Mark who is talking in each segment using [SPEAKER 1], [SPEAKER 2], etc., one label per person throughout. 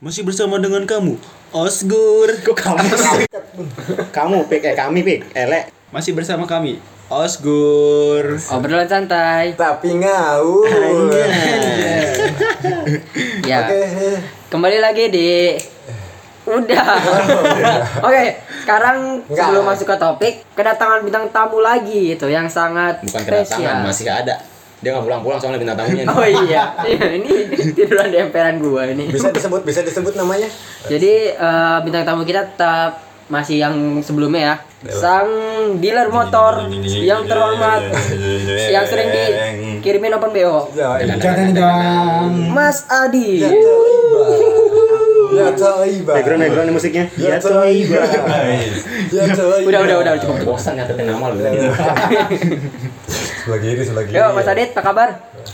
[SPEAKER 1] Masih bersama dengan kamu, Osgur.
[SPEAKER 2] Kok kamu Kamu pik eh kami pik elek.
[SPEAKER 1] Masih bersama kami, Osgur.
[SPEAKER 3] Obrolan santai.
[SPEAKER 4] Tapi ngawur.
[SPEAKER 3] Ya.
[SPEAKER 4] Oke.
[SPEAKER 3] Kembali lagi di Udah. Oke, sekarang
[SPEAKER 4] Enggak.
[SPEAKER 3] sebelum masuk ke topik, kedatangan bintang tamu lagi itu yang sangat
[SPEAKER 2] Bukan
[SPEAKER 3] spesial.
[SPEAKER 2] kedatangan, masih ada. Dia nggak pulang-pulang soalnya bintang tamunya.
[SPEAKER 3] Oh iya, Iya, ini tiduran di emperan gua ini.
[SPEAKER 4] Bisa disebut bisa disebut namanya?
[SPEAKER 3] Jadi eh, bintang tamu kita tetap masih yang sebelumnya ya. Sang dealer motor yang terhormat yang sering dikirimin open BO.
[SPEAKER 4] Jangan
[SPEAKER 3] Mas Adi.
[SPEAKER 4] Ya Toiba.
[SPEAKER 2] Background background musiknya.
[SPEAKER 4] Ya Toiba. Ya Toiba.
[SPEAKER 3] Udah udah udah cukup.
[SPEAKER 2] Bosan nyatetin nama lu.
[SPEAKER 4] Sebelah kiri, sebelah kiri.
[SPEAKER 3] Yuk Mas Adit, apa kabar?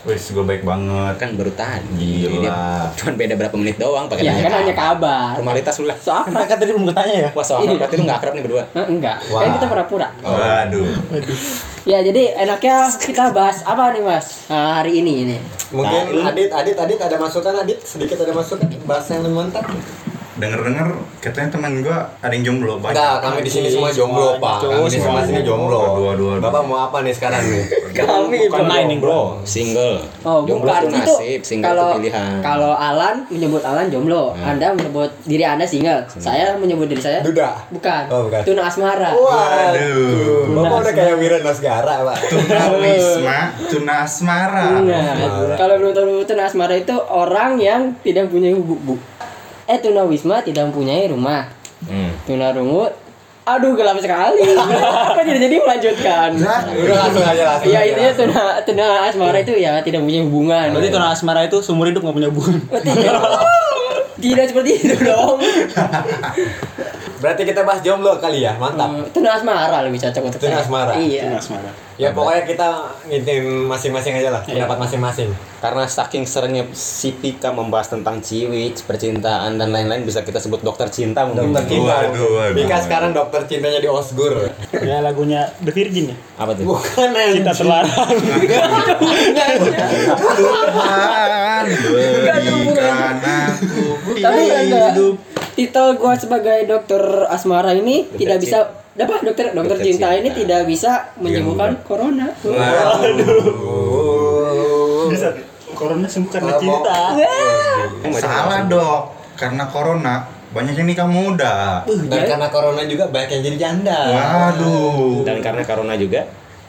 [SPEAKER 5] Wis, gue baik banget.
[SPEAKER 2] Kan baru tadi.
[SPEAKER 5] Gila.
[SPEAKER 2] Cuman beda berapa menit doang pakai
[SPEAKER 3] Ya
[SPEAKER 2] nanya
[SPEAKER 3] kan hanya kabar.
[SPEAKER 2] Formalitas lu lah.
[SPEAKER 3] So apa?
[SPEAKER 1] Kan tadi belum bertanya ya?
[SPEAKER 2] Wah, soalnya berarti lu nggak akrab nih berdua.
[SPEAKER 3] Eh, enggak,
[SPEAKER 4] Wah.
[SPEAKER 3] kan kita pura-pura.
[SPEAKER 5] Waduh.
[SPEAKER 3] Ya jadi enaknya kita bahas apa nih Mas Nah, hari ini ini?
[SPEAKER 4] Mungkin Adit, Adit, Adit ada masukan Adit? Sedikit ada masukan bahasa yang lebih mantap.
[SPEAKER 5] Denger-denger katanya teman gue ada yang jomblo banyak.
[SPEAKER 4] Enggak, kami di sini semua jomblo, Pak. Kami di semua sini jomblo.
[SPEAKER 5] Aduh, aduh, aduh.
[SPEAKER 4] Bapak mau apa nih sekarang nih?
[SPEAKER 3] Kami
[SPEAKER 1] Bukan main nih, bro.
[SPEAKER 2] Single.
[SPEAKER 3] Oh,
[SPEAKER 2] Jomblo
[SPEAKER 3] bukan itu.
[SPEAKER 2] nasib, single
[SPEAKER 3] Kalau
[SPEAKER 2] tuh pilihan.
[SPEAKER 3] kalau Alan menyebut Alan jomblo,
[SPEAKER 2] Hmm.
[SPEAKER 3] Anda menyebut diri Anda single. Saya menyebut diri saya
[SPEAKER 4] Duda.
[SPEAKER 3] bukan.
[SPEAKER 4] Oh, bukan.
[SPEAKER 3] Tuna asmara.
[SPEAKER 4] Waduh. Bapak udah kayak Wira Nasgara, Pak.
[SPEAKER 5] Tuna Wisma, Tuna Asmara.
[SPEAKER 3] Nah, kalau tahu tuna asmara itu orang yang tidak punya bu, bu. Eh tuna wisma tidak mempunyai rumah.
[SPEAKER 2] Hmm.
[SPEAKER 3] Tuna rungu Aduh gelap sekali. Kok tidak jadi melanjutkan?
[SPEAKER 4] Udah langsung aja langsung.
[SPEAKER 3] Iya
[SPEAKER 4] aja,
[SPEAKER 3] intinya tuna tuna asmara itu ya tidak punya hubungan.
[SPEAKER 1] Berarti Tuna Asmara itu seumur hidup gak punya hubungan.
[SPEAKER 3] Oh, tidak. tidak seperti itu dong.
[SPEAKER 4] Berarti kita bahas jomblo kali ya, mantap.
[SPEAKER 3] Hmm, Tuna asmara lebih cocok untuk
[SPEAKER 4] Tuna
[SPEAKER 3] saya.
[SPEAKER 4] asmara.
[SPEAKER 3] Iya.
[SPEAKER 1] Tuna Asmara.
[SPEAKER 4] Ya pokoknya kita ngintin masing-masing aja lah, pendapat masing-masing.
[SPEAKER 2] Karena saking seringnya si Pika membahas tentang ciwik, percintaan dan lain-lain bisa kita sebut dokter cinta mungkin.
[SPEAKER 4] Dokter cinta.
[SPEAKER 5] Waduh, waduh.
[SPEAKER 4] Mika sekarang dokter cintanya di Osgur.
[SPEAKER 1] Ya lagunya The Virgin ya.
[SPEAKER 2] Apa tuh?
[SPEAKER 4] Bukan
[SPEAKER 1] Cinta terlarang.
[SPEAKER 5] Tuhan berikan aku hidup.
[SPEAKER 3] Titel gua sebagai dokter asmara ini tidak bisa dapat dokter dokter
[SPEAKER 2] Dokter
[SPEAKER 3] cinta,
[SPEAKER 2] cinta.
[SPEAKER 3] ini tidak bisa menyembuhkan corona.
[SPEAKER 4] Waduh.
[SPEAKER 1] Bisa. Corona sembuh karena cinta.
[SPEAKER 5] Salah dok, karena corona banyak yang nikah muda.
[SPEAKER 4] Dan karena corona juga banyak yang jadi janda.
[SPEAKER 5] Waduh.
[SPEAKER 2] Dan karena corona juga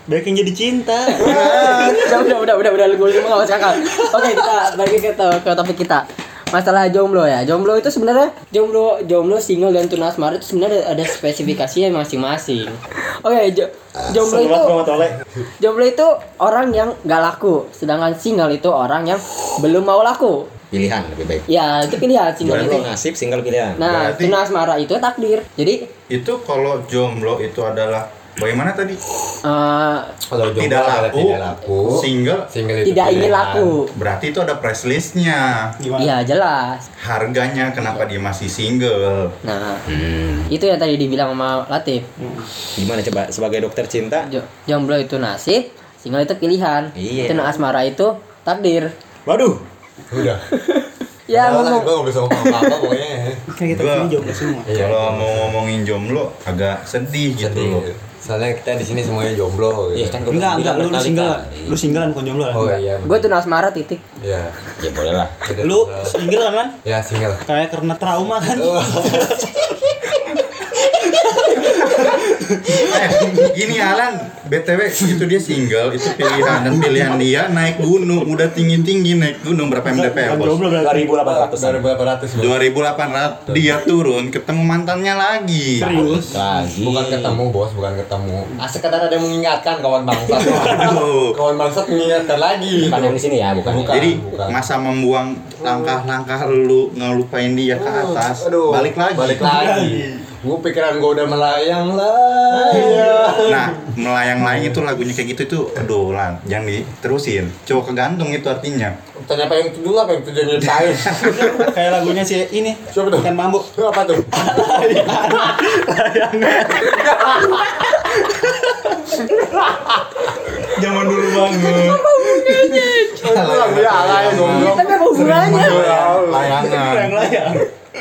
[SPEAKER 1] Banyak yang jadi cinta.
[SPEAKER 3] udah udah udah udah udah gue semua nggak masuk akal. Oke kita balik ke to- ke topik kita. Masalah jomblo ya. Jomblo itu sebenarnya jomblo jomblo single dan tuna asmara itu sebenarnya ada spesifikasinya masing-masing. Oke, jo- jomblo itu jomblo itu orang yang gak laku, sedangkan single itu orang yang belum mau laku.
[SPEAKER 2] pilihan lebih baik.
[SPEAKER 3] Ya, itu pilihan single
[SPEAKER 2] Berarti
[SPEAKER 3] itu.
[SPEAKER 2] nasib single pilihan.
[SPEAKER 3] Nah,
[SPEAKER 5] Berarti-
[SPEAKER 3] tuna asmara itu takdir. Jadi
[SPEAKER 5] Itu kalau jomblo itu adalah bagaimana tadi?
[SPEAKER 3] eh,
[SPEAKER 4] Kalau jomblo
[SPEAKER 5] Tidak laku,
[SPEAKER 4] tidak laku.
[SPEAKER 5] single.
[SPEAKER 4] Single itu
[SPEAKER 3] tidak ingin laku.
[SPEAKER 5] Berarti itu ada price listnya.
[SPEAKER 3] Iya, jelas.
[SPEAKER 5] Harganya kenapa dia masih single?
[SPEAKER 3] Nah,
[SPEAKER 2] Hmm.
[SPEAKER 3] itu yang tadi dibilang sama Latif.
[SPEAKER 2] Gimana coba sebagai dokter cinta?
[SPEAKER 3] Jo- jomblo itu nasib, single itu pilihan.
[SPEAKER 2] Iya.
[SPEAKER 3] Tuna asmara itu takdir.
[SPEAKER 1] Waduh.
[SPEAKER 4] Udah.
[SPEAKER 3] Ya, ngomong
[SPEAKER 4] gua nggak bisa ngomong apa-apa pokoknya.
[SPEAKER 1] Kan kita
[SPEAKER 5] Gua-
[SPEAKER 1] jomblo semua.
[SPEAKER 4] Iya.
[SPEAKER 5] Kalau mau ngomongin jomblo agak sedih gitu
[SPEAKER 4] Sedih.
[SPEAKER 5] loh.
[SPEAKER 4] Soalnya kita di sini semuanya jomblo.
[SPEAKER 2] Iya
[SPEAKER 4] Gitu.
[SPEAKER 2] kan gua
[SPEAKER 1] Enggak, enggak, lu, lu single. Lu single bukan jomblo lah.
[SPEAKER 4] Oh iya.
[SPEAKER 3] gue tuna asmara titik.
[SPEAKER 4] Iya.
[SPEAKER 2] Ya boleh lah.
[SPEAKER 1] Lu single kan, Man?
[SPEAKER 4] Ya single.
[SPEAKER 1] Kayak karena trauma kan.
[SPEAKER 5] eh, gini Alan, BTW itu dia single, itu pilihan dan pilihan dia naik gunung, udah tinggi-tinggi naik gunung berapa mdpl
[SPEAKER 1] Bukan
[SPEAKER 5] bos?
[SPEAKER 1] jomblo berarti.
[SPEAKER 2] 2800.
[SPEAKER 4] Dari berapa ratus? Bang?
[SPEAKER 5] 2800 dia turun ketemu mantannya lagi.
[SPEAKER 1] Serius.
[SPEAKER 2] Lagi.
[SPEAKER 4] Bukan ketemu bos, bukan ketemu. Ah, sekedar ada yang mengingatkan kawan bangsat.
[SPEAKER 5] Aduh.
[SPEAKER 4] kawan bangsat mengingatkan lagi.
[SPEAKER 2] Bukan yang di sini ya, bukan.
[SPEAKER 4] Bukan.
[SPEAKER 5] Jadi
[SPEAKER 4] bukan.
[SPEAKER 5] masa membuang langkah-langkah lu ngelupain dia ke atas,
[SPEAKER 4] Aduh,
[SPEAKER 5] balik lagi.
[SPEAKER 4] Balik lagi. Gue pikiran gue udah melayang lah.
[SPEAKER 5] Nah, melayang-layang itu lagunya kayak gitu itu aduh lan, jangan diterusin. Coba kegantung itu artinya.
[SPEAKER 4] Tanya apa yang itu dulu apa yang itu dia nyeritain.
[SPEAKER 1] Kayak lagunya si ini.
[SPEAKER 4] Siapa tuh?
[SPEAKER 1] Ikan bambu.
[SPEAKER 4] Itu apa tuh?
[SPEAKER 5] Zaman dulu banget.
[SPEAKER 6] Lagu ya goblok.
[SPEAKER 3] Tapi apa hubungannya?
[SPEAKER 5] Layangan.
[SPEAKER 1] layang.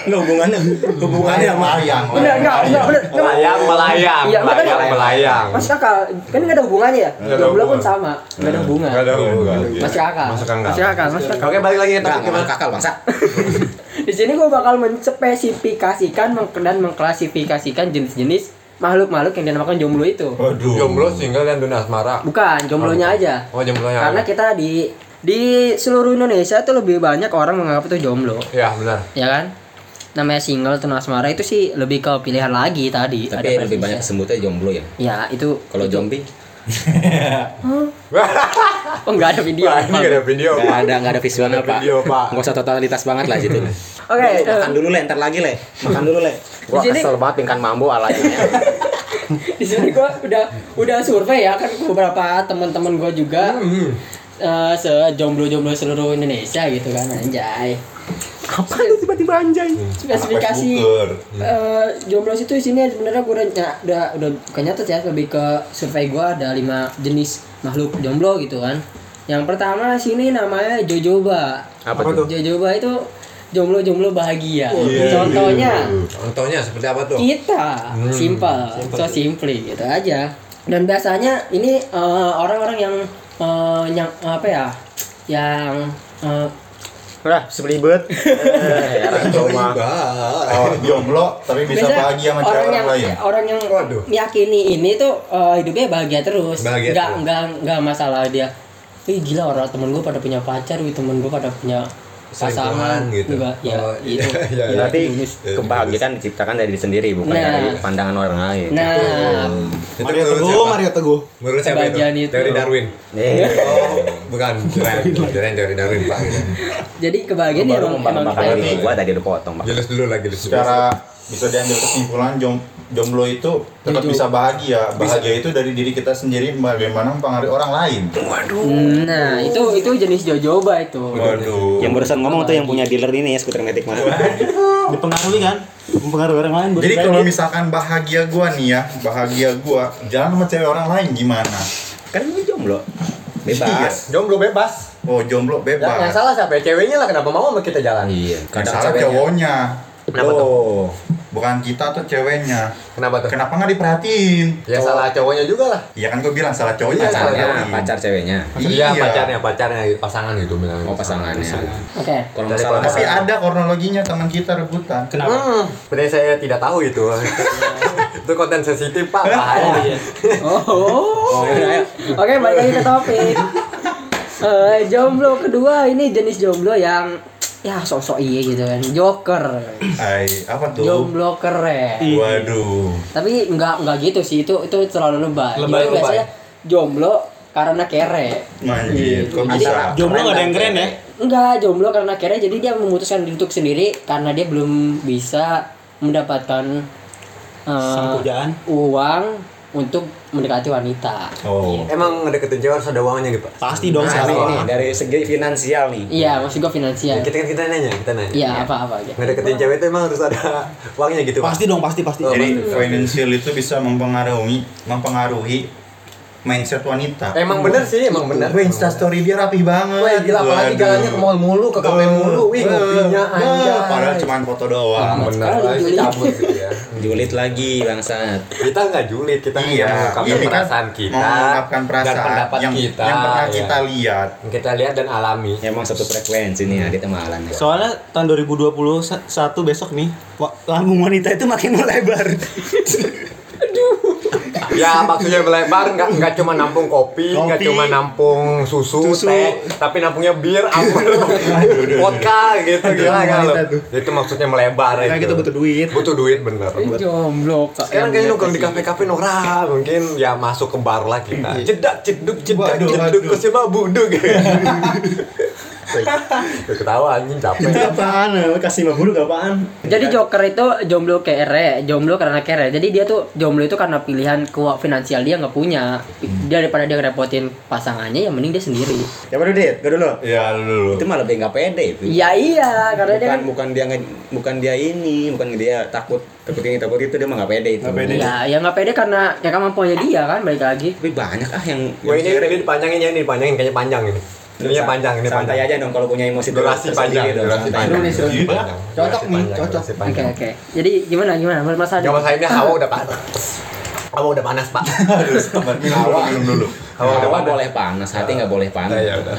[SPEAKER 1] Enggak hubungannya. Hubungannya sama
[SPEAKER 5] layang.
[SPEAKER 3] Bener enggak? Enggak enggak.
[SPEAKER 4] Melayang, melayang,
[SPEAKER 3] Iya,
[SPEAKER 4] melayang, melayang.
[SPEAKER 3] Mas kakak, kan nggak ada hubungannya ya?
[SPEAKER 4] Nggak ada
[SPEAKER 3] Jomblo pun sama, nggak ada hubungan.
[SPEAKER 4] Nggak ada hubungan. Masuk kakak.
[SPEAKER 3] Mas kakak, mas kakak.
[SPEAKER 4] Oke, balik lagi ke
[SPEAKER 2] Enggak,
[SPEAKER 4] topik
[SPEAKER 2] enggak
[SPEAKER 4] gimana?
[SPEAKER 2] kakak bangsa.
[SPEAKER 3] Di sini gue bakal menspesifikasikan dan mengklasifikasikan jenis-jenis makhluk-makhluk yang dinamakan jomblo itu.
[SPEAKER 5] Waduh.
[SPEAKER 4] Jomblo, single dan dunia asmara.
[SPEAKER 3] Bukan, jomblonya aja.
[SPEAKER 4] Oh, jomblonya.
[SPEAKER 3] Karena kita di di seluruh Indonesia tuh lebih banyak orang menganggap itu jomblo,
[SPEAKER 4] Ya, benar.
[SPEAKER 3] ya kan? Namanya single tuh asmara itu sih lebih ke pilihan lagi tadi.
[SPEAKER 2] Tapi
[SPEAKER 3] Ada
[SPEAKER 2] lebih banyak sebutnya jomblo ya.
[SPEAKER 3] Ya itu.
[SPEAKER 2] Kalau zombie
[SPEAKER 3] Oh nggak ada video.
[SPEAKER 4] Wah, ini gak ada video,
[SPEAKER 2] Enggak
[SPEAKER 4] Pak.
[SPEAKER 2] ada enggak ada visualnya, Pak.
[SPEAKER 4] video, Pak.
[SPEAKER 2] Enggak usah totalitas banget lah situ.
[SPEAKER 3] Oke.
[SPEAKER 2] Lu
[SPEAKER 3] eh,
[SPEAKER 2] makan dulu le, ntar lagi le. Makan dulu le. Gua
[SPEAKER 3] Di sini-
[SPEAKER 2] kesel banget pingkan mambo alaynya.
[SPEAKER 3] di sini gue udah udah survei ya kan beberapa teman-teman gue juga
[SPEAKER 4] Hmm.
[SPEAKER 3] eh sejomblo-jomblo seluruh Indonesia gitu kan anjay apa itu tiba-tiba anjay? Spesifikasi
[SPEAKER 5] Facebooker.
[SPEAKER 3] eh jomblo itu di sini sebenarnya gue udah udah udah bukan nyatet ya lebih ke survei gue ada lima jenis makhluk jomblo gitu kan. Yang pertama sini namanya jojoba.
[SPEAKER 2] Apa tuh?
[SPEAKER 3] jojoba itu jomblo-jomblo bahagia.
[SPEAKER 5] Iya,
[SPEAKER 3] contohnya?
[SPEAKER 4] Contohnya seperti apa tuh?
[SPEAKER 3] kita. Simple, so simple gitu aja. Dan biasanya ini eh, orang-orang yang eh, yang apa ya yang
[SPEAKER 2] Udah, sebelibet. Eh,
[SPEAKER 5] Coba. Oh, jomblo tapi bisa
[SPEAKER 3] biasanya
[SPEAKER 5] bahagia sama
[SPEAKER 3] orang
[SPEAKER 5] orang
[SPEAKER 3] yang
[SPEAKER 5] lain.
[SPEAKER 3] orang yang
[SPEAKER 4] Waduh.
[SPEAKER 3] meyakini ini tuh eh, hidupnya bahagia terus
[SPEAKER 4] Bahagia
[SPEAKER 3] nggak
[SPEAKER 4] terus.
[SPEAKER 3] nggak nggak masalah dia Ih gila orang temen gue pada punya pacar, wih temen gue pada punya pasangan
[SPEAKER 4] gitu.
[SPEAKER 3] Juga, ya
[SPEAKER 4] Oh,
[SPEAKER 3] itu.
[SPEAKER 4] iya, iya,
[SPEAKER 3] Ya,
[SPEAKER 2] Berarti
[SPEAKER 3] itu bagus.
[SPEAKER 2] kebahagiaan diciptakan dari diri sendiri bukan
[SPEAKER 3] Nah.
[SPEAKER 2] dari pandangan orang lain.
[SPEAKER 3] Nah,
[SPEAKER 4] Itu
[SPEAKER 1] Mario
[SPEAKER 4] menurut
[SPEAKER 1] Teguh? Mario Teguh.
[SPEAKER 4] Menurut siapa itu?
[SPEAKER 3] itu.
[SPEAKER 4] Teori Darwin.
[SPEAKER 2] Eh,
[SPEAKER 4] Oh, bukan. Keren, keren teori Darwin, Pak. Gitu.
[SPEAKER 3] jadi kebahagiaan
[SPEAKER 2] baru
[SPEAKER 3] emang, emang kita
[SPEAKER 2] diri gua tadi udah potong, Pak.
[SPEAKER 4] Jelas dulu lagi di
[SPEAKER 5] Secara bisa diambil kesimpulan jom, jomblo itu tetap
[SPEAKER 3] Jujur.
[SPEAKER 5] bisa bahagia. Bahagia itu dari diri kita sendiri bagaimana mempengaruhi orang lain.
[SPEAKER 3] Nah, itu itu jenis jojoba itu.
[SPEAKER 5] Waduh.
[SPEAKER 2] Yang barusan ngomong tuh yang punya dealer ini ya skuter metik mah.
[SPEAKER 1] Dipengaruhi kan? Mempengaruhi orang lain.
[SPEAKER 5] Jadi kalau misalkan bahagia gua nih ya, bahagia gua jalan sama cewek orang lain gimana?
[SPEAKER 2] Kan lu jomblo. Bebas.
[SPEAKER 4] Jomblo bebas.
[SPEAKER 5] Oh, jomblo
[SPEAKER 4] Ya, yang
[SPEAKER 5] bebas.
[SPEAKER 4] salah siapa? Ya, Ceweknya lah kenapa mau sama kita jalan?
[SPEAKER 2] Iya, kadang
[SPEAKER 5] salah
[SPEAKER 2] ceweknya.
[SPEAKER 5] cowoknya.
[SPEAKER 4] Kenapa tuh?
[SPEAKER 5] Oh, bukan kita tuh ceweknya.
[SPEAKER 4] Kenapa tuh?
[SPEAKER 5] Kenapa nggak diperhatiin?
[SPEAKER 4] Ya salah cowoknya juga lah.
[SPEAKER 5] Iya kan gua bilang salah cowoknya.
[SPEAKER 4] Iya,
[SPEAKER 5] salah
[SPEAKER 4] salah
[SPEAKER 2] Pacarnya,
[SPEAKER 5] cowoknya.
[SPEAKER 2] pacar ceweknya.
[SPEAKER 4] Iya, pacarnya, pacarnya, pasangan gitu bilang.
[SPEAKER 2] Oh, pasangannya.
[SPEAKER 3] Oke.
[SPEAKER 2] Kalau
[SPEAKER 4] Dari
[SPEAKER 2] masalah
[SPEAKER 5] Tapi ada kronologinya teman kita rebutan.
[SPEAKER 1] Kenapa?
[SPEAKER 4] Hmm, saya tidak tahu itu. itu konten sensitif pak, bahaya.
[SPEAKER 3] Oh. Oke, balik lagi ke topik. Eh, jomblo kedua ini jenis jomblo yang ya sosok iya gitu kan. Joker.
[SPEAKER 5] Hai, apa tuh?
[SPEAKER 3] Jomblo keren.
[SPEAKER 5] Waduh.
[SPEAKER 3] Tapi enggak enggak gitu sih. Itu itu terlalu lebay.
[SPEAKER 4] Lebay,
[SPEAKER 3] Itu biasanya jomblo karena kere.
[SPEAKER 5] Manjir, kok
[SPEAKER 3] Jadi,
[SPEAKER 5] bisa?
[SPEAKER 1] Jomblo gak ada yang keren ya?
[SPEAKER 3] Enggak, jomblo karena kere jadi dia memutuskan untuk sendiri karena dia belum bisa mendapatkan
[SPEAKER 1] Sang pujaan.
[SPEAKER 3] uang untuk mendekati wanita.
[SPEAKER 5] Oh.
[SPEAKER 4] Emang ngedeketin cewek harus ada uangnya gitu pak?
[SPEAKER 1] Pasti dong
[SPEAKER 2] Nah,
[SPEAKER 1] salah.
[SPEAKER 2] ini, ini dari segi finansial nih.
[SPEAKER 3] Iya, maksud gue finansial.
[SPEAKER 4] Ya, kita kan kita nanya, kita nanya.
[SPEAKER 3] Iya, apa-apa aja.
[SPEAKER 4] Ngedeketin cewek itu emang harus ada uangnya gitu pak?
[SPEAKER 1] Pasti dong, pasti pasti.
[SPEAKER 4] Oh,
[SPEAKER 5] Jadi financial itu bisa mempengaruhi mempengaruhi mindset wanita.
[SPEAKER 4] Emang bener sih, emang bener.
[SPEAKER 5] Wih, Insta story dia rapih banget.
[SPEAKER 4] Wah gila apalagi
[SPEAKER 5] Waduh.
[SPEAKER 4] jalannya ke mall mulu, ke kafe mulu. Wih ngopinya anjay.
[SPEAKER 5] Padahal cuma foto doang.
[SPEAKER 4] bener itu cabut gitu ya.
[SPEAKER 2] Julid lagi bangsat.
[SPEAKER 4] Kita nggak julid, kita
[SPEAKER 5] Iya,
[SPEAKER 4] mengungkapkan
[SPEAKER 5] kan
[SPEAKER 4] perasaan kita
[SPEAKER 5] mengungkapkan perasaan
[SPEAKER 4] dan pendapat
[SPEAKER 5] yang,
[SPEAKER 4] kita
[SPEAKER 5] yang pernah
[SPEAKER 4] ya.
[SPEAKER 5] kita lihat.
[SPEAKER 4] Yang kita lihat dan alami.
[SPEAKER 2] Emang satu frekuensi nih Adit sama Alan ya.
[SPEAKER 1] Soalnya tahun 2021 besok nih, lambung wanita itu makin melebar.
[SPEAKER 4] Ya maksudnya melebar nggak nggak cuma nampung kopi, nggak cuma nampung susu,
[SPEAKER 1] Susu.
[SPEAKER 4] teh, tapi nampungnya bir, ambil vodka gitu gila kan lo. Itu maksudnya melebar
[SPEAKER 1] Kayak
[SPEAKER 4] itu.
[SPEAKER 1] gitu butuh duit.
[SPEAKER 4] Butuh duit bener.
[SPEAKER 3] Jomblo kak.
[SPEAKER 4] Sekarang kayaknya nongkrong di kafe-kafe Nora mungkin ya masuk ke bar lah kita. Jedak ceduk jedak
[SPEAKER 5] Waduh,
[SPEAKER 4] ceduk
[SPEAKER 5] waduh.
[SPEAKER 4] ke sebab buduk. Ketawa anjing capek.
[SPEAKER 1] Apaan? Kasih 50 apaan?
[SPEAKER 3] Jadi Joker itu jomblo kere, jomblo karena kere. Jadi dia tuh jomblo itu karena pilihan keuangan finansial dia nggak punya. Dia daripada dia ngerepotin pasangannya, yang mending dia sendiri.
[SPEAKER 1] Ya baru Dit, gue dulu.
[SPEAKER 4] Ya lu.
[SPEAKER 2] Itu malah lebih nggak pede itu.
[SPEAKER 3] Iya iya, karena dia
[SPEAKER 2] bukan
[SPEAKER 3] kan
[SPEAKER 2] bukan dia nge- bukan dia ini bukan dia takut takut ini takut itu dia mah nggak pede itu
[SPEAKER 1] Nggak pede.
[SPEAKER 3] ya ya nggak pede karena ya kemampuannya dia kan balik lagi.
[SPEAKER 2] tapi banyak ah yang
[SPEAKER 4] Wah
[SPEAKER 2] yang
[SPEAKER 4] ini ini dipanjangin ya, ini dipanjangin kayaknya panjang ini. Ini panjang, ini
[SPEAKER 2] santai
[SPEAKER 4] panjang.
[SPEAKER 2] aja dong kalau punya emosi
[SPEAKER 4] Durasi panjang, durasi panjang. Durasi.
[SPEAKER 5] Cocok nih, cocok.
[SPEAKER 3] Oke oke. Jadi gimana gimana menurut Mas Adi?
[SPEAKER 4] Gak masalah ini hawa udah panas. Hawa udah panas pak.
[SPEAKER 5] Minum dulu, minum dulu.
[SPEAKER 4] Hawa udah
[SPEAKER 2] Hawa
[SPEAKER 4] panas.
[SPEAKER 2] boleh panas hati nggak boleh panas
[SPEAKER 4] Nah, ya udah.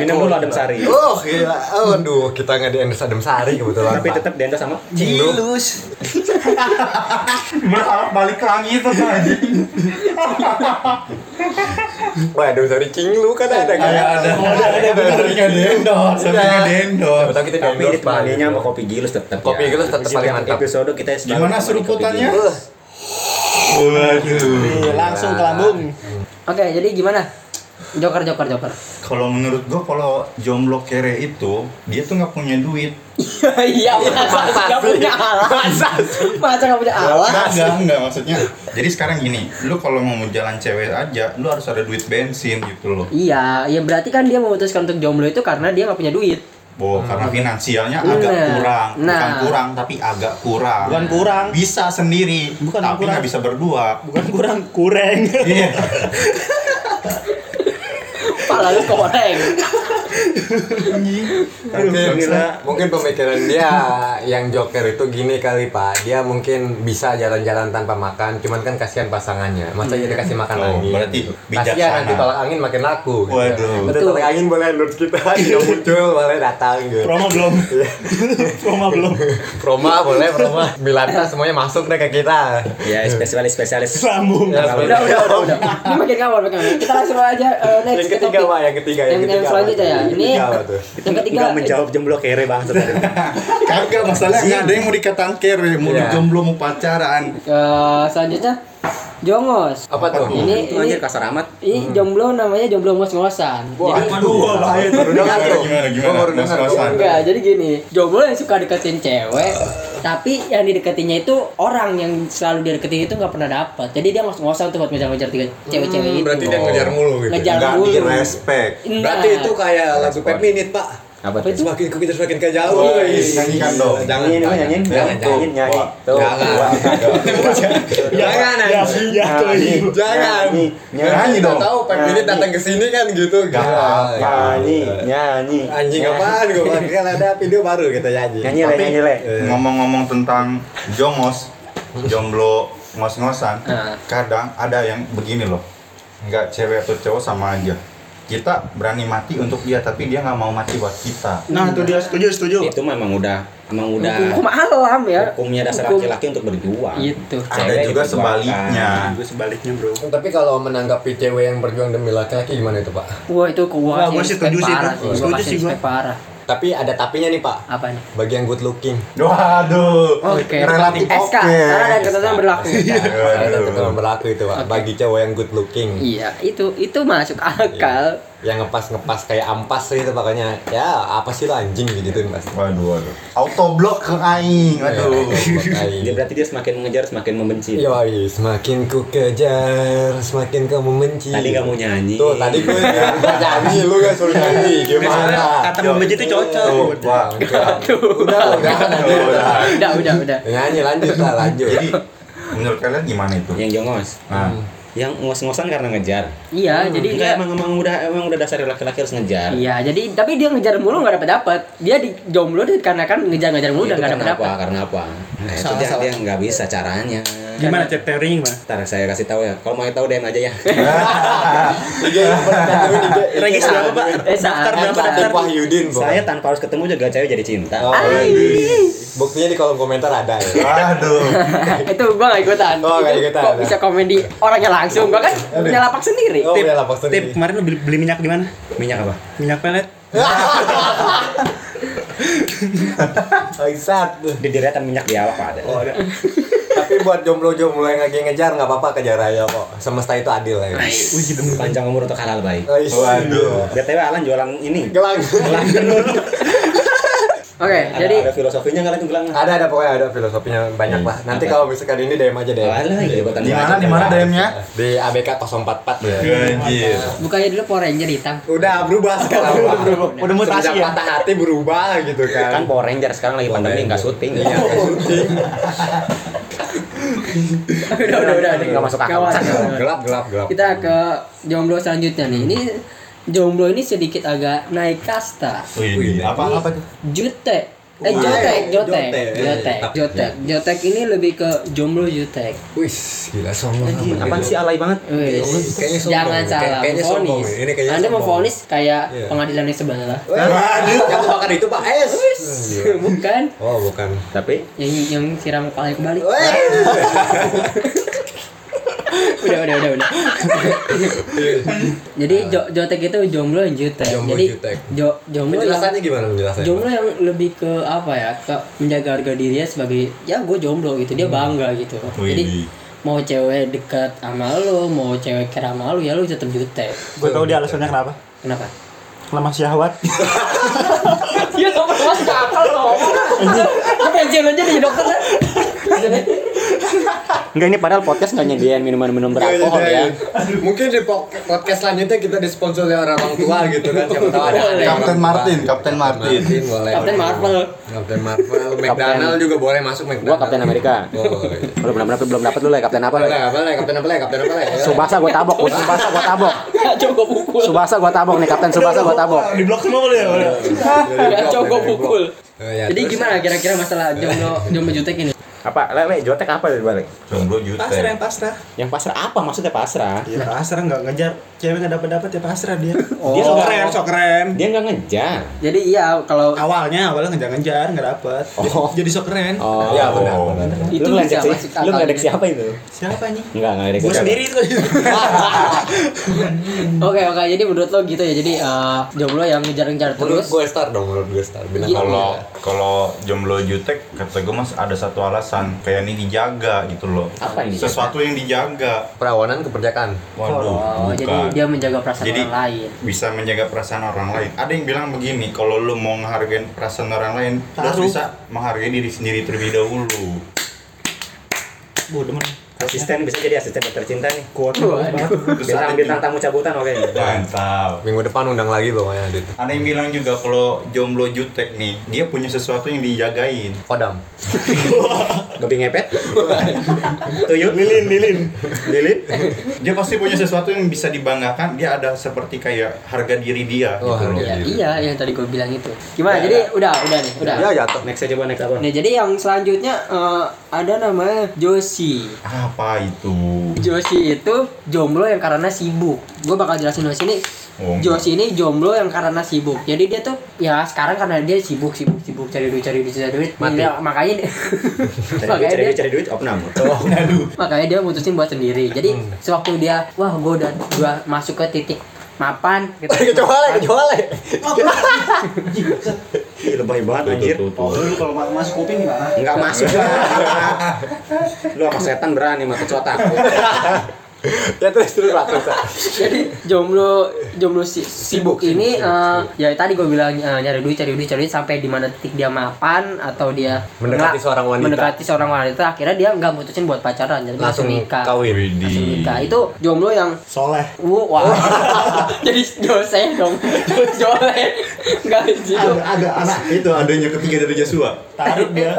[SPEAKER 2] minum dulu adem sari
[SPEAKER 4] Oh gila. Aduh, kita nggak di endorse adem sari kebetulan.
[SPEAKER 2] tapi tetap diantar sama
[SPEAKER 5] Cilus. Berharap balik lagi itu.
[SPEAKER 4] Wah, adem sari king lu kan ada kan?
[SPEAKER 5] Ada ada ada ada tapi nggak diendorse, tapi
[SPEAKER 4] Iya.
[SPEAKER 5] nggak diendorse.
[SPEAKER 4] Betul kita di
[SPEAKER 2] tapi
[SPEAKER 4] endorse,
[SPEAKER 2] ditemaninya sama kopi gilus tetap
[SPEAKER 4] Kopi
[SPEAKER 2] ya.
[SPEAKER 4] Gilus tetap
[SPEAKER 2] Di
[SPEAKER 4] paling mantap.
[SPEAKER 2] episode kita
[SPEAKER 5] Gimana
[SPEAKER 2] kopi
[SPEAKER 5] seruputannya? Waduh.
[SPEAKER 1] Nih, langsung ke lambung.
[SPEAKER 3] Oke, jadi gimana? Joker Joker Joker.
[SPEAKER 5] Kalau menurut gua kalau jomblo kere itu dia tuh nggak punya duit.
[SPEAKER 3] Iya, masa nggak punya alat. Masa nggak punya alat?
[SPEAKER 5] Enggak, enggak maksudnya. Jadi sekarang gini, lu kalau mau jalan cewek aja, lu harus ada duit bensin gitu loh.
[SPEAKER 3] Iya, ya berarti kan dia memutuskan untuk jomblo itu karena dia nggak punya duit.
[SPEAKER 5] Oh, karena finansialnya agak
[SPEAKER 3] Nah,
[SPEAKER 5] kurang. Bukan
[SPEAKER 3] nah.
[SPEAKER 5] kurang, tapi agak kurang.
[SPEAKER 1] Bukan kurang.
[SPEAKER 5] Bisa sendiri,
[SPEAKER 1] Bukan
[SPEAKER 5] tapi
[SPEAKER 1] kurang.
[SPEAKER 5] nggak bisa berdua.
[SPEAKER 1] Bukan kurang, kurang.
[SPEAKER 5] Iya.
[SPEAKER 3] Pala lu koreng.
[SPEAKER 4] Mungkin,
[SPEAKER 1] Gila.
[SPEAKER 4] mungkin pemikiran dia yang Joker itu gini kali Pak. Dia mungkin bisa jalan-jalan tanpa makan, cuman kan kasihan pasangannya. Masa dia dikasih makan
[SPEAKER 5] Oh,
[SPEAKER 4] lagi?
[SPEAKER 5] berarti
[SPEAKER 4] Kasihan nanti tolak angin makin laku. gitu.
[SPEAKER 5] Waduh.
[SPEAKER 4] Nanti
[SPEAKER 3] Betul.
[SPEAKER 4] tolak angin boleh endorse kita, dia muncul boleh datang gitu.
[SPEAKER 1] Promo belum? Promo belum?
[SPEAKER 4] Proma boleh, proma. Milanta semuanya masuk deh ke kita.
[SPEAKER 2] ya spesialis spesialis
[SPEAKER 1] Lambung.
[SPEAKER 4] Ya,
[SPEAKER 3] Udah, udah, udah, udah. Ini makin ngawur. Kita langsung aja eh, next
[SPEAKER 4] Yang
[SPEAKER 3] ke
[SPEAKER 4] ketiga. Pak, yang ketiga,
[SPEAKER 3] Yang,
[SPEAKER 4] yang
[SPEAKER 3] yang
[SPEAKER 4] ketiga.
[SPEAKER 3] selanjutnya ya.
[SPEAKER 4] Yang
[SPEAKER 3] Ini yang ketiga.
[SPEAKER 2] nggak menjawab jomblo kere banget tadi
[SPEAKER 5] Kagak masalahnya nggak ada yang mau dikatakan kere, mau
[SPEAKER 4] Iya.
[SPEAKER 5] jomblo mau pacaran.
[SPEAKER 3] Eh, selanjutnya Jongos.
[SPEAKER 4] Apa tuh?
[SPEAKER 3] Ini
[SPEAKER 2] itu
[SPEAKER 3] ini
[SPEAKER 2] anjir kasar amat
[SPEAKER 3] ini jomblo namanya jomblo ngos-ngosan.
[SPEAKER 4] Wah,
[SPEAKER 3] Jadi
[SPEAKER 1] Aduh, bahaya tuh.
[SPEAKER 4] baru dengar tuh.
[SPEAKER 5] Gimana, gimana?
[SPEAKER 4] Baru dengar.
[SPEAKER 5] Ngos-ngosan.
[SPEAKER 3] Enggak, jadi gini, jomblo yang suka deketin cewek, tapi yang dideketinnya itu orang yang selalu dideketin itu nggak pernah dapat. Jadi dia ngos-ngosan tuh buat ngejar-ngejar tiga cewek-cewek itu.
[SPEAKER 4] Berarti dia ngejar mulu gitu.
[SPEAKER 3] Ngejar
[SPEAKER 6] Nggak
[SPEAKER 3] mulu.
[SPEAKER 6] di respect.
[SPEAKER 4] Berarti itu kayak lagu Pep Minute, Pak.
[SPEAKER 2] Apa tuh
[SPEAKER 3] itu?
[SPEAKER 4] Semakin ku kejar semakin ke jauh.
[SPEAKER 5] Oh,
[SPEAKER 4] Wih.
[SPEAKER 5] nyanyikan dong.
[SPEAKER 4] Jangan
[SPEAKER 2] nyanyiin
[SPEAKER 4] jangan.
[SPEAKER 2] nyanyiin
[SPEAKER 4] Jangan,
[SPEAKER 2] nyanyiin nyanyi tuh
[SPEAKER 4] Jangan. Jangan. Jangan.
[SPEAKER 2] nyanyi
[SPEAKER 5] Nyanyi dong.
[SPEAKER 4] Tahu Pep Minute datang ke sini kan gitu.
[SPEAKER 5] Jangan.
[SPEAKER 2] nyanyi nyanyi
[SPEAKER 4] Anjing apaan gue kan ada video baru kita nyanyi.
[SPEAKER 2] nyanyi le
[SPEAKER 5] Tapi
[SPEAKER 2] nyanyi le
[SPEAKER 5] ngomong-ngomong tentang jongos, jomblo ngos-ngosan,
[SPEAKER 3] Ah.
[SPEAKER 5] kadang ada yang begini loh. Nggak cewek atau cowok sama aja. Kita berani mati untuk dia, tapi dia nggak mau mati buat kita.
[SPEAKER 1] Nah, itu dia setuju, setuju.
[SPEAKER 2] itu memang udah memang udah
[SPEAKER 3] hukum alam ya.
[SPEAKER 2] hukumnya dasar
[SPEAKER 3] Hukum.
[SPEAKER 2] laki-laki untuk berjuang
[SPEAKER 3] Itu.
[SPEAKER 5] Ada juga sebaliknya.
[SPEAKER 1] Gue sebaliknya, Bro.
[SPEAKER 4] Tapi kalau menanggapi cewek yang berjuang demi laki-laki gimana itu, Pak?
[SPEAKER 3] Wah itu kasih
[SPEAKER 1] gua setuju sih Setuju sih gua.
[SPEAKER 3] respect parah.
[SPEAKER 4] Tapi ada tapinya nih, Pak.
[SPEAKER 3] Apa nih?
[SPEAKER 4] Bagi yang good looking.
[SPEAKER 5] Waduh.
[SPEAKER 3] Oke.
[SPEAKER 5] Relatif
[SPEAKER 3] SK.
[SPEAKER 5] oke.
[SPEAKER 3] Karena ada ketentuan berlaku.
[SPEAKER 4] Ada ketentuan berlaku itu, Pak. Bagi cowok yang good looking.
[SPEAKER 3] Iya, itu itu masuk akal.
[SPEAKER 4] Yang ngepas-ngepas kayak ampas gitu makanya ya apa sih lo anjing gitu pasti.
[SPEAKER 5] Waduh, waduh. Autoblok ke aing. Waduh.
[SPEAKER 2] dia berarti dia semakin mengejar semakin membenci
[SPEAKER 4] Yoi, semakin ku kejar, semakin kamu membenci.
[SPEAKER 2] tadi kamu nyanyi
[SPEAKER 4] Tuh, tadi gue nyanyi, lu gak suruh nyanyi. Gimana?
[SPEAKER 1] Kata membenci itu cocok.
[SPEAKER 4] Udah, udah, udah.
[SPEAKER 3] Udah, udah, udah.
[SPEAKER 4] Nyanyi lanjut lah, lanjut.
[SPEAKER 5] Jadi menurut kalian gimana itu?
[SPEAKER 2] yang jongos
[SPEAKER 5] Nah,
[SPEAKER 2] yang ngos-ngosan karena ngejar
[SPEAKER 3] Iya, jadi
[SPEAKER 2] enggak
[SPEAKER 3] dia
[SPEAKER 2] emang emang udah emang udah dasar laki-laki harus ngejar
[SPEAKER 3] Iya, jadi tapi dia ngejar mulu nggak dapat dapat. Dia di jomblo dia karena kan ngejar-ngejar mulu nggak
[SPEAKER 2] karena
[SPEAKER 3] dapat
[SPEAKER 2] apa
[SPEAKER 3] dapat.
[SPEAKER 2] karena apa nah, itu
[SPEAKER 4] Salah,
[SPEAKER 2] dia
[SPEAKER 4] salah.
[SPEAKER 2] dia nggak bisa caranya
[SPEAKER 1] Gimana cek teorinya gimana?
[SPEAKER 2] Ntar saya kasih tahu ya. Kalau mau tahu DM aja ya.
[SPEAKER 1] Regis berapa, Pak?
[SPEAKER 3] Eh, saat-
[SPEAKER 1] Daftar berapa daftar?
[SPEAKER 4] Wahyudin,
[SPEAKER 2] saya tanpa harus ketemu juga cewek jadi cinta.
[SPEAKER 4] Oh, Buktinya di kolom komentar ada ya.
[SPEAKER 5] Waduh.
[SPEAKER 3] itu gua gak ikutan.
[SPEAKER 4] Oh, nggak
[SPEAKER 3] Itu
[SPEAKER 4] ikutan.
[SPEAKER 3] Kok bisa komen di orangnya langsung? Gua kan punya lapak sendiri.
[SPEAKER 4] Oh,
[SPEAKER 1] Tip,
[SPEAKER 4] ya lapak
[SPEAKER 1] tip,
[SPEAKER 4] sendiri.
[SPEAKER 1] kemarin lu beli, beli minyak di mana?
[SPEAKER 2] Minyak apa?
[SPEAKER 1] Minyak pelet.
[SPEAKER 4] Bangsat.
[SPEAKER 2] Di deretan minyak di awak Pak, ada.
[SPEAKER 1] Oh, ada.
[SPEAKER 4] Tapi buat jomblo-jomblo yang lagi ngejar nggak apa-apa kejar aja kok. Semesta itu adil ya.
[SPEAKER 2] Panjang umur untuk halal baik.
[SPEAKER 4] Waduh.
[SPEAKER 2] BTW Alan jualan ini.
[SPEAKER 4] Gelang.
[SPEAKER 2] Gelang tenun.
[SPEAKER 3] Oke,
[SPEAKER 2] Ada-
[SPEAKER 3] jadi
[SPEAKER 2] ada filosofinya nggak itu gelang?
[SPEAKER 4] Ada ada pokoknya ada filosofinya banyak lah. Nanti kalau misalkan ini DM aja DM.
[SPEAKER 2] Alah, kelibatan
[SPEAKER 5] Di mana di mana DM-nya?
[SPEAKER 4] Di ABK 044 ya.
[SPEAKER 5] Anjir.
[SPEAKER 3] bukannya dulu Power Ranger hitam.
[SPEAKER 4] Udah berubah sekarang. Pak.
[SPEAKER 1] Udah mutasi ya?
[SPEAKER 4] patah hati berubah gitu kan.
[SPEAKER 2] Kan Power Ranger sekarang lagi pandemi nggak syuting.
[SPEAKER 4] Iya, nggak syuting.
[SPEAKER 3] udah, udah, udah.
[SPEAKER 2] Nggak masuk akal.
[SPEAKER 4] Gelap gelap gelap.
[SPEAKER 3] Kita ke jomblo selanjutnya nih. Ini jomblo ini sedikit agak naik kasta.
[SPEAKER 5] Wih, apa apa tuh?
[SPEAKER 3] Jutek. Eh jotek, jotek, jotek, jotek, jotek ini lebih ke jomblo jutek.
[SPEAKER 4] Wih, gila sombong.
[SPEAKER 2] Apaan sih alay banget?
[SPEAKER 3] Wih,
[SPEAKER 4] Kayaknya sombong.
[SPEAKER 3] jangan
[SPEAKER 4] Kayak-
[SPEAKER 3] salah
[SPEAKER 4] kayaknya sombong ya. Ini kayaknya
[SPEAKER 3] Anda
[SPEAKER 4] sombong.
[SPEAKER 3] memvonis kayak
[SPEAKER 4] Iya.
[SPEAKER 3] pengadilan yang sebelah.
[SPEAKER 4] Yang bakar itu Pak Es.
[SPEAKER 3] Bukan
[SPEAKER 4] Oh, bukan.
[SPEAKER 2] Tapi
[SPEAKER 3] yang yang siram kepalanya kebalik. udah, udah, udah, udah. Jadi jo jotek itu jomblo yang jutek.
[SPEAKER 4] Jomblo
[SPEAKER 3] Jadi
[SPEAKER 4] jutek.
[SPEAKER 3] jo jomblo yang
[SPEAKER 4] Penjelasannya gimana penjelasannya?
[SPEAKER 3] jomblo yang lebih ke apa ya ke menjaga harga dirinya sebagai ya gue jomblo gitu dia bangga gitu
[SPEAKER 5] Wih.
[SPEAKER 3] jadi mau cewek dekat sama lo mau cewek kira sama lo ya lo tetap jutek
[SPEAKER 1] Gue tau dia alasannya kenapa.
[SPEAKER 3] kenapa
[SPEAKER 1] Lemah syahwat.
[SPEAKER 3] Iya pernah masuk akal lo Gue pensiun aja jadi dokter kan
[SPEAKER 2] enggak ini padahal podcast nggak nyediain minuman-minum
[SPEAKER 4] Nggak,
[SPEAKER 2] beralkohol
[SPEAKER 4] nggak,
[SPEAKER 2] ya.
[SPEAKER 4] Mungkin di po- podcast selanjutnya kita disponsori oleh orang tua gitu kan. Siapa tahu ada ada.
[SPEAKER 5] Kapten Martin, Kapten Martin.
[SPEAKER 4] Martin boleh.
[SPEAKER 3] Kapten Marvel
[SPEAKER 4] Kapten Marvel. McDonald juga boleh masuk McDonald.
[SPEAKER 2] Gua Kapten Amerika.
[SPEAKER 4] Oh, iya.
[SPEAKER 2] Belum belum dapet belum dapet lu lah Kapten apa?
[SPEAKER 4] Boleh,
[SPEAKER 2] Le?
[SPEAKER 4] boleh, Kapten apa lagi? Kapten apa lagi?
[SPEAKER 2] Subasa gua tabok, Subasa gua tabok.
[SPEAKER 3] Gue pukul
[SPEAKER 2] Subasa gua tabok nih, Kapten Subasa gua tabok.
[SPEAKER 1] Di blok semua boleh ya?
[SPEAKER 3] Kacau gue pukul
[SPEAKER 4] Oh, ya,
[SPEAKER 3] Jadi gimana kira-kira masalah jomblo jomblo jutek ini?
[SPEAKER 2] Apa? Le, le, jotek apa dari balik?
[SPEAKER 5] Jomblo jutek.
[SPEAKER 1] Pasrah yang pasrah.
[SPEAKER 2] Yang pasrah apa maksudnya pasrah?
[SPEAKER 1] Ya pasrah nggak ngejar cewek nggak dapat dapat ya pasrah dia.
[SPEAKER 3] Oh.
[SPEAKER 1] Dia sok keren, sok keren.
[SPEAKER 2] Dia nggak ngejar.
[SPEAKER 3] Jadi iya kalau
[SPEAKER 1] Awalnya awalnya ngejar ngejar nggak dapat.
[SPEAKER 2] Oh.
[SPEAKER 1] Jadi sok keren.
[SPEAKER 2] Oh.
[SPEAKER 4] Iya, benar, benar.
[SPEAKER 3] itu
[SPEAKER 2] lu
[SPEAKER 3] bisa
[SPEAKER 2] sih?
[SPEAKER 3] masuk
[SPEAKER 2] Lu
[SPEAKER 3] akal.
[SPEAKER 2] ngeledek siapa itu?
[SPEAKER 1] Siapa nih?
[SPEAKER 2] Enggak, ngeledek
[SPEAKER 1] Gue
[SPEAKER 2] siapa.
[SPEAKER 1] sendiri itu.
[SPEAKER 3] Oke oke jadi menurut lo gitu ya jadi eh, jomblo yang ngejar-ngejar
[SPEAKER 4] Menurut
[SPEAKER 3] terus
[SPEAKER 4] gue star dong, menurut gue star. Bintang
[SPEAKER 3] Iya.
[SPEAKER 5] Kalau kalau jomblo jutek kata gue mas ada satu alasan kayak ini dijaga gitu loh.
[SPEAKER 2] Apa ini?
[SPEAKER 5] Sesuatu yang dijaga.
[SPEAKER 4] perawanan keperjakaan.
[SPEAKER 5] Waduh,
[SPEAKER 3] oh
[SPEAKER 5] bukan.
[SPEAKER 3] jadi dia menjaga perasaan
[SPEAKER 5] Jadi,
[SPEAKER 3] orang lain
[SPEAKER 5] bisa menjaga perasaan orang lain. Ada yang bilang begini, kalau lu mau menghargai perasaan orang lain, harus bisa menghargai diri sendiri terlebih dahulu.
[SPEAKER 1] Bodoh demen.
[SPEAKER 2] Asisten bisa jadi asisten dokter cinta nih.
[SPEAKER 1] Kuat banget.
[SPEAKER 2] Bintang
[SPEAKER 5] yang
[SPEAKER 2] bintang tamu cabutan oke.
[SPEAKER 5] Mantap.
[SPEAKER 4] Minggu depan undang lagi pokoknya Adit.
[SPEAKER 5] Ada yang bilang juga kalau jomblo jutek nih, dia punya sesuatu yang dijagain.
[SPEAKER 4] Kodam.
[SPEAKER 2] Gebi ngepet. Tuyul.
[SPEAKER 1] Lilin, lilin.
[SPEAKER 2] Lilin.
[SPEAKER 5] Dia pasti punya sesuatu yang bisa dibanggakan. Dia ada seperti kayak harga diri dia
[SPEAKER 4] Oh,
[SPEAKER 5] gitu loh.
[SPEAKER 4] harga
[SPEAKER 3] iya iya yang tadi gue bilang itu gimana
[SPEAKER 2] Ya,
[SPEAKER 3] jadi udah udah nih udah
[SPEAKER 4] Ya jatuh.
[SPEAKER 2] Next aja coba next apa?
[SPEAKER 3] Nah, jadi yang selanjutnya eh, ada namanya Joshi.
[SPEAKER 5] Apa itu?
[SPEAKER 3] Joshi itu jomblo yang karena sibuk. Gue bakal jelasin di sini.
[SPEAKER 5] Oh.
[SPEAKER 3] Joshi ini jomblo yang karena sibuk. Jadi dia tuh ya sekarang karena dia sibuk sibuk sibuk cari duit cari duit cari duit.
[SPEAKER 4] Mati.
[SPEAKER 3] Dia- makanya dia,
[SPEAKER 2] Cari duit,
[SPEAKER 3] makanya
[SPEAKER 2] cari
[SPEAKER 3] dia
[SPEAKER 2] duit, cari duit, opnam.
[SPEAKER 3] makanya dia mutusin buat sendiri. Jadi
[SPEAKER 4] Hmm.
[SPEAKER 3] sewaktu dia wah gue udah gua masuk ke titik mapan gitu.
[SPEAKER 4] Kecuali, kecuali.
[SPEAKER 2] Ih, lebay banget anjir.
[SPEAKER 5] Tuh, tuh, tuh.
[SPEAKER 1] lu kalau masuk kuping gimana?
[SPEAKER 2] Enggak masuk lah. Lu sama setan berani kecoa takut.
[SPEAKER 4] Ya terus terus lah terus. lah.
[SPEAKER 3] Jadi jomblo jomblo si- sibuk ini eh, ya tadi gue bilang eh, nyari duit cari duit cari duit sampai di mana titik dia mapan atau dia
[SPEAKER 4] Mendekati seorang wanita.
[SPEAKER 3] mendekati seorang wanita akhirnya dia nggak mutusin buat pacaran jadi langsung,
[SPEAKER 4] Langsung
[SPEAKER 3] nikah
[SPEAKER 4] kawin.
[SPEAKER 3] langsung nikah itu jomblo yang
[SPEAKER 1] Soleh.
[SPEAKER 3] Wah jadi jose dong jose nggak gitu
[SPEAKER 5] Ada, ada anak itu adanya ketiga dari Joshua.
[SPEAKER 1] Tarik dia.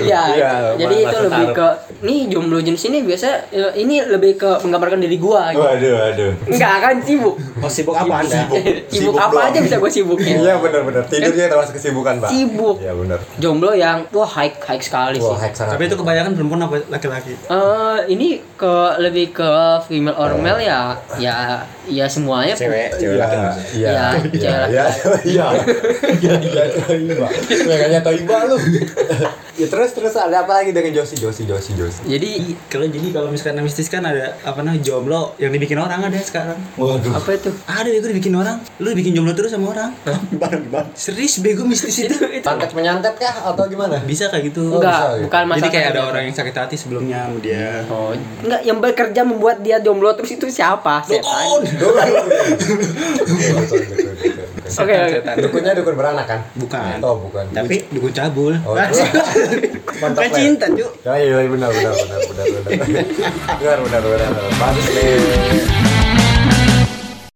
[SPEAKER 3] Iya,
[SPEAKER 4] Iya,
[SPEAKER 3] jadi itu lebih
[SPEAKER 4] taruh.
[SPEAKER 3] ke nih jomblo jenis ini biasa eh, ini lebih ke menggambarkan diri gua gitu.
[SPEAKER 5] Waduh, waduh.
[SPEAKER 3] Enggak akan sibuk.
[SPEAKER 2] Oh sibuk apa anda?
[SPEAKER 3] Sibuk,
[SPEAKER 5] Sibuk
[SPEAKER 3] apa
[SPEAKER 5] doang.
[SPEAKER 3] aja bisa gue sibukin.
[SPEAKER 4] Iya benar-benar. Tidurnya termasuk kesibukan, Pak.
[SPEAKER 3] Sibuk.
[SPEAKER 4] Iya benar.
[SPEAKER 3] Jomblo yang wah high high sekali
[SPEAKER 4] Wah,
[SPEAKER 3] sih.
[SPEAKER 4] sangat.
[SPEAKER 1] Tapi itu kebanyakan perempuan apa laki-laki?
[SPEAKER 3] Eh ini ke lebih ke female or male ya ya ya semuanya
[SPEAKER 2] Cewek, cewek laki maksudnya.
[SPEAKER 4] Iya.
[SPEAKER 3] Iya,
[SPEAKER 4] Iya.
[SPEAKER 3] Cewek
[SPEAKER 4] Iya. Iya. Iya. Iya. Toiba. Toiba lu. ya terus terus ada apa lagi dengan Josi Josi Josi Josi
[SPEAKER 3] Jadi
[SPEAKER 1] Kalau jadi kalau misalkan mistis kan ada apa namanya jomblo yang dibikin orang ada sekarang.
[SPEAKER 5] Waduh.
[SPEAKER 3] apa itu?
[SPEAKER 1] Ada itu dibikin orang. Lu dibikin jomblo terus sama orang.
[SPEAKER 5] Gimana gimana?
[SPEAKER 1] Serius bego mistis itu.
[SPEAKER 6] Santet menyantet kah atau gimana?
[SPEAKER 1] Bisa kayak gitu.
[SPEAKER 3] Enggak,
[SPEAKER 4] bisa,
[SPEAKER 3] bukan masalah.
[SPEAKER 1] Jadi kayak ada orang yang sakit hati sebelumnya sama dia.
[SPEAKER 3] Oh, enggak yang bekerja membuat dia jomblo terus itu siapa? Setan. Oke. Okay.
[SPEAKER 4] Dukunnya dukun beranak kan?
[SPEAKER 1] Bukan.
[SPEAKER 4] Oh, bukan.
[SPEAKER 1] Tapi dukun cabul.
[SPEAKER 4] Oh,
[SPEAKER 1] Mantap. Kan cinta, Cuk.
[SPEAKER 4] Ya, iya benar benar benar benar benar. Benar benar benar. Bagus nih.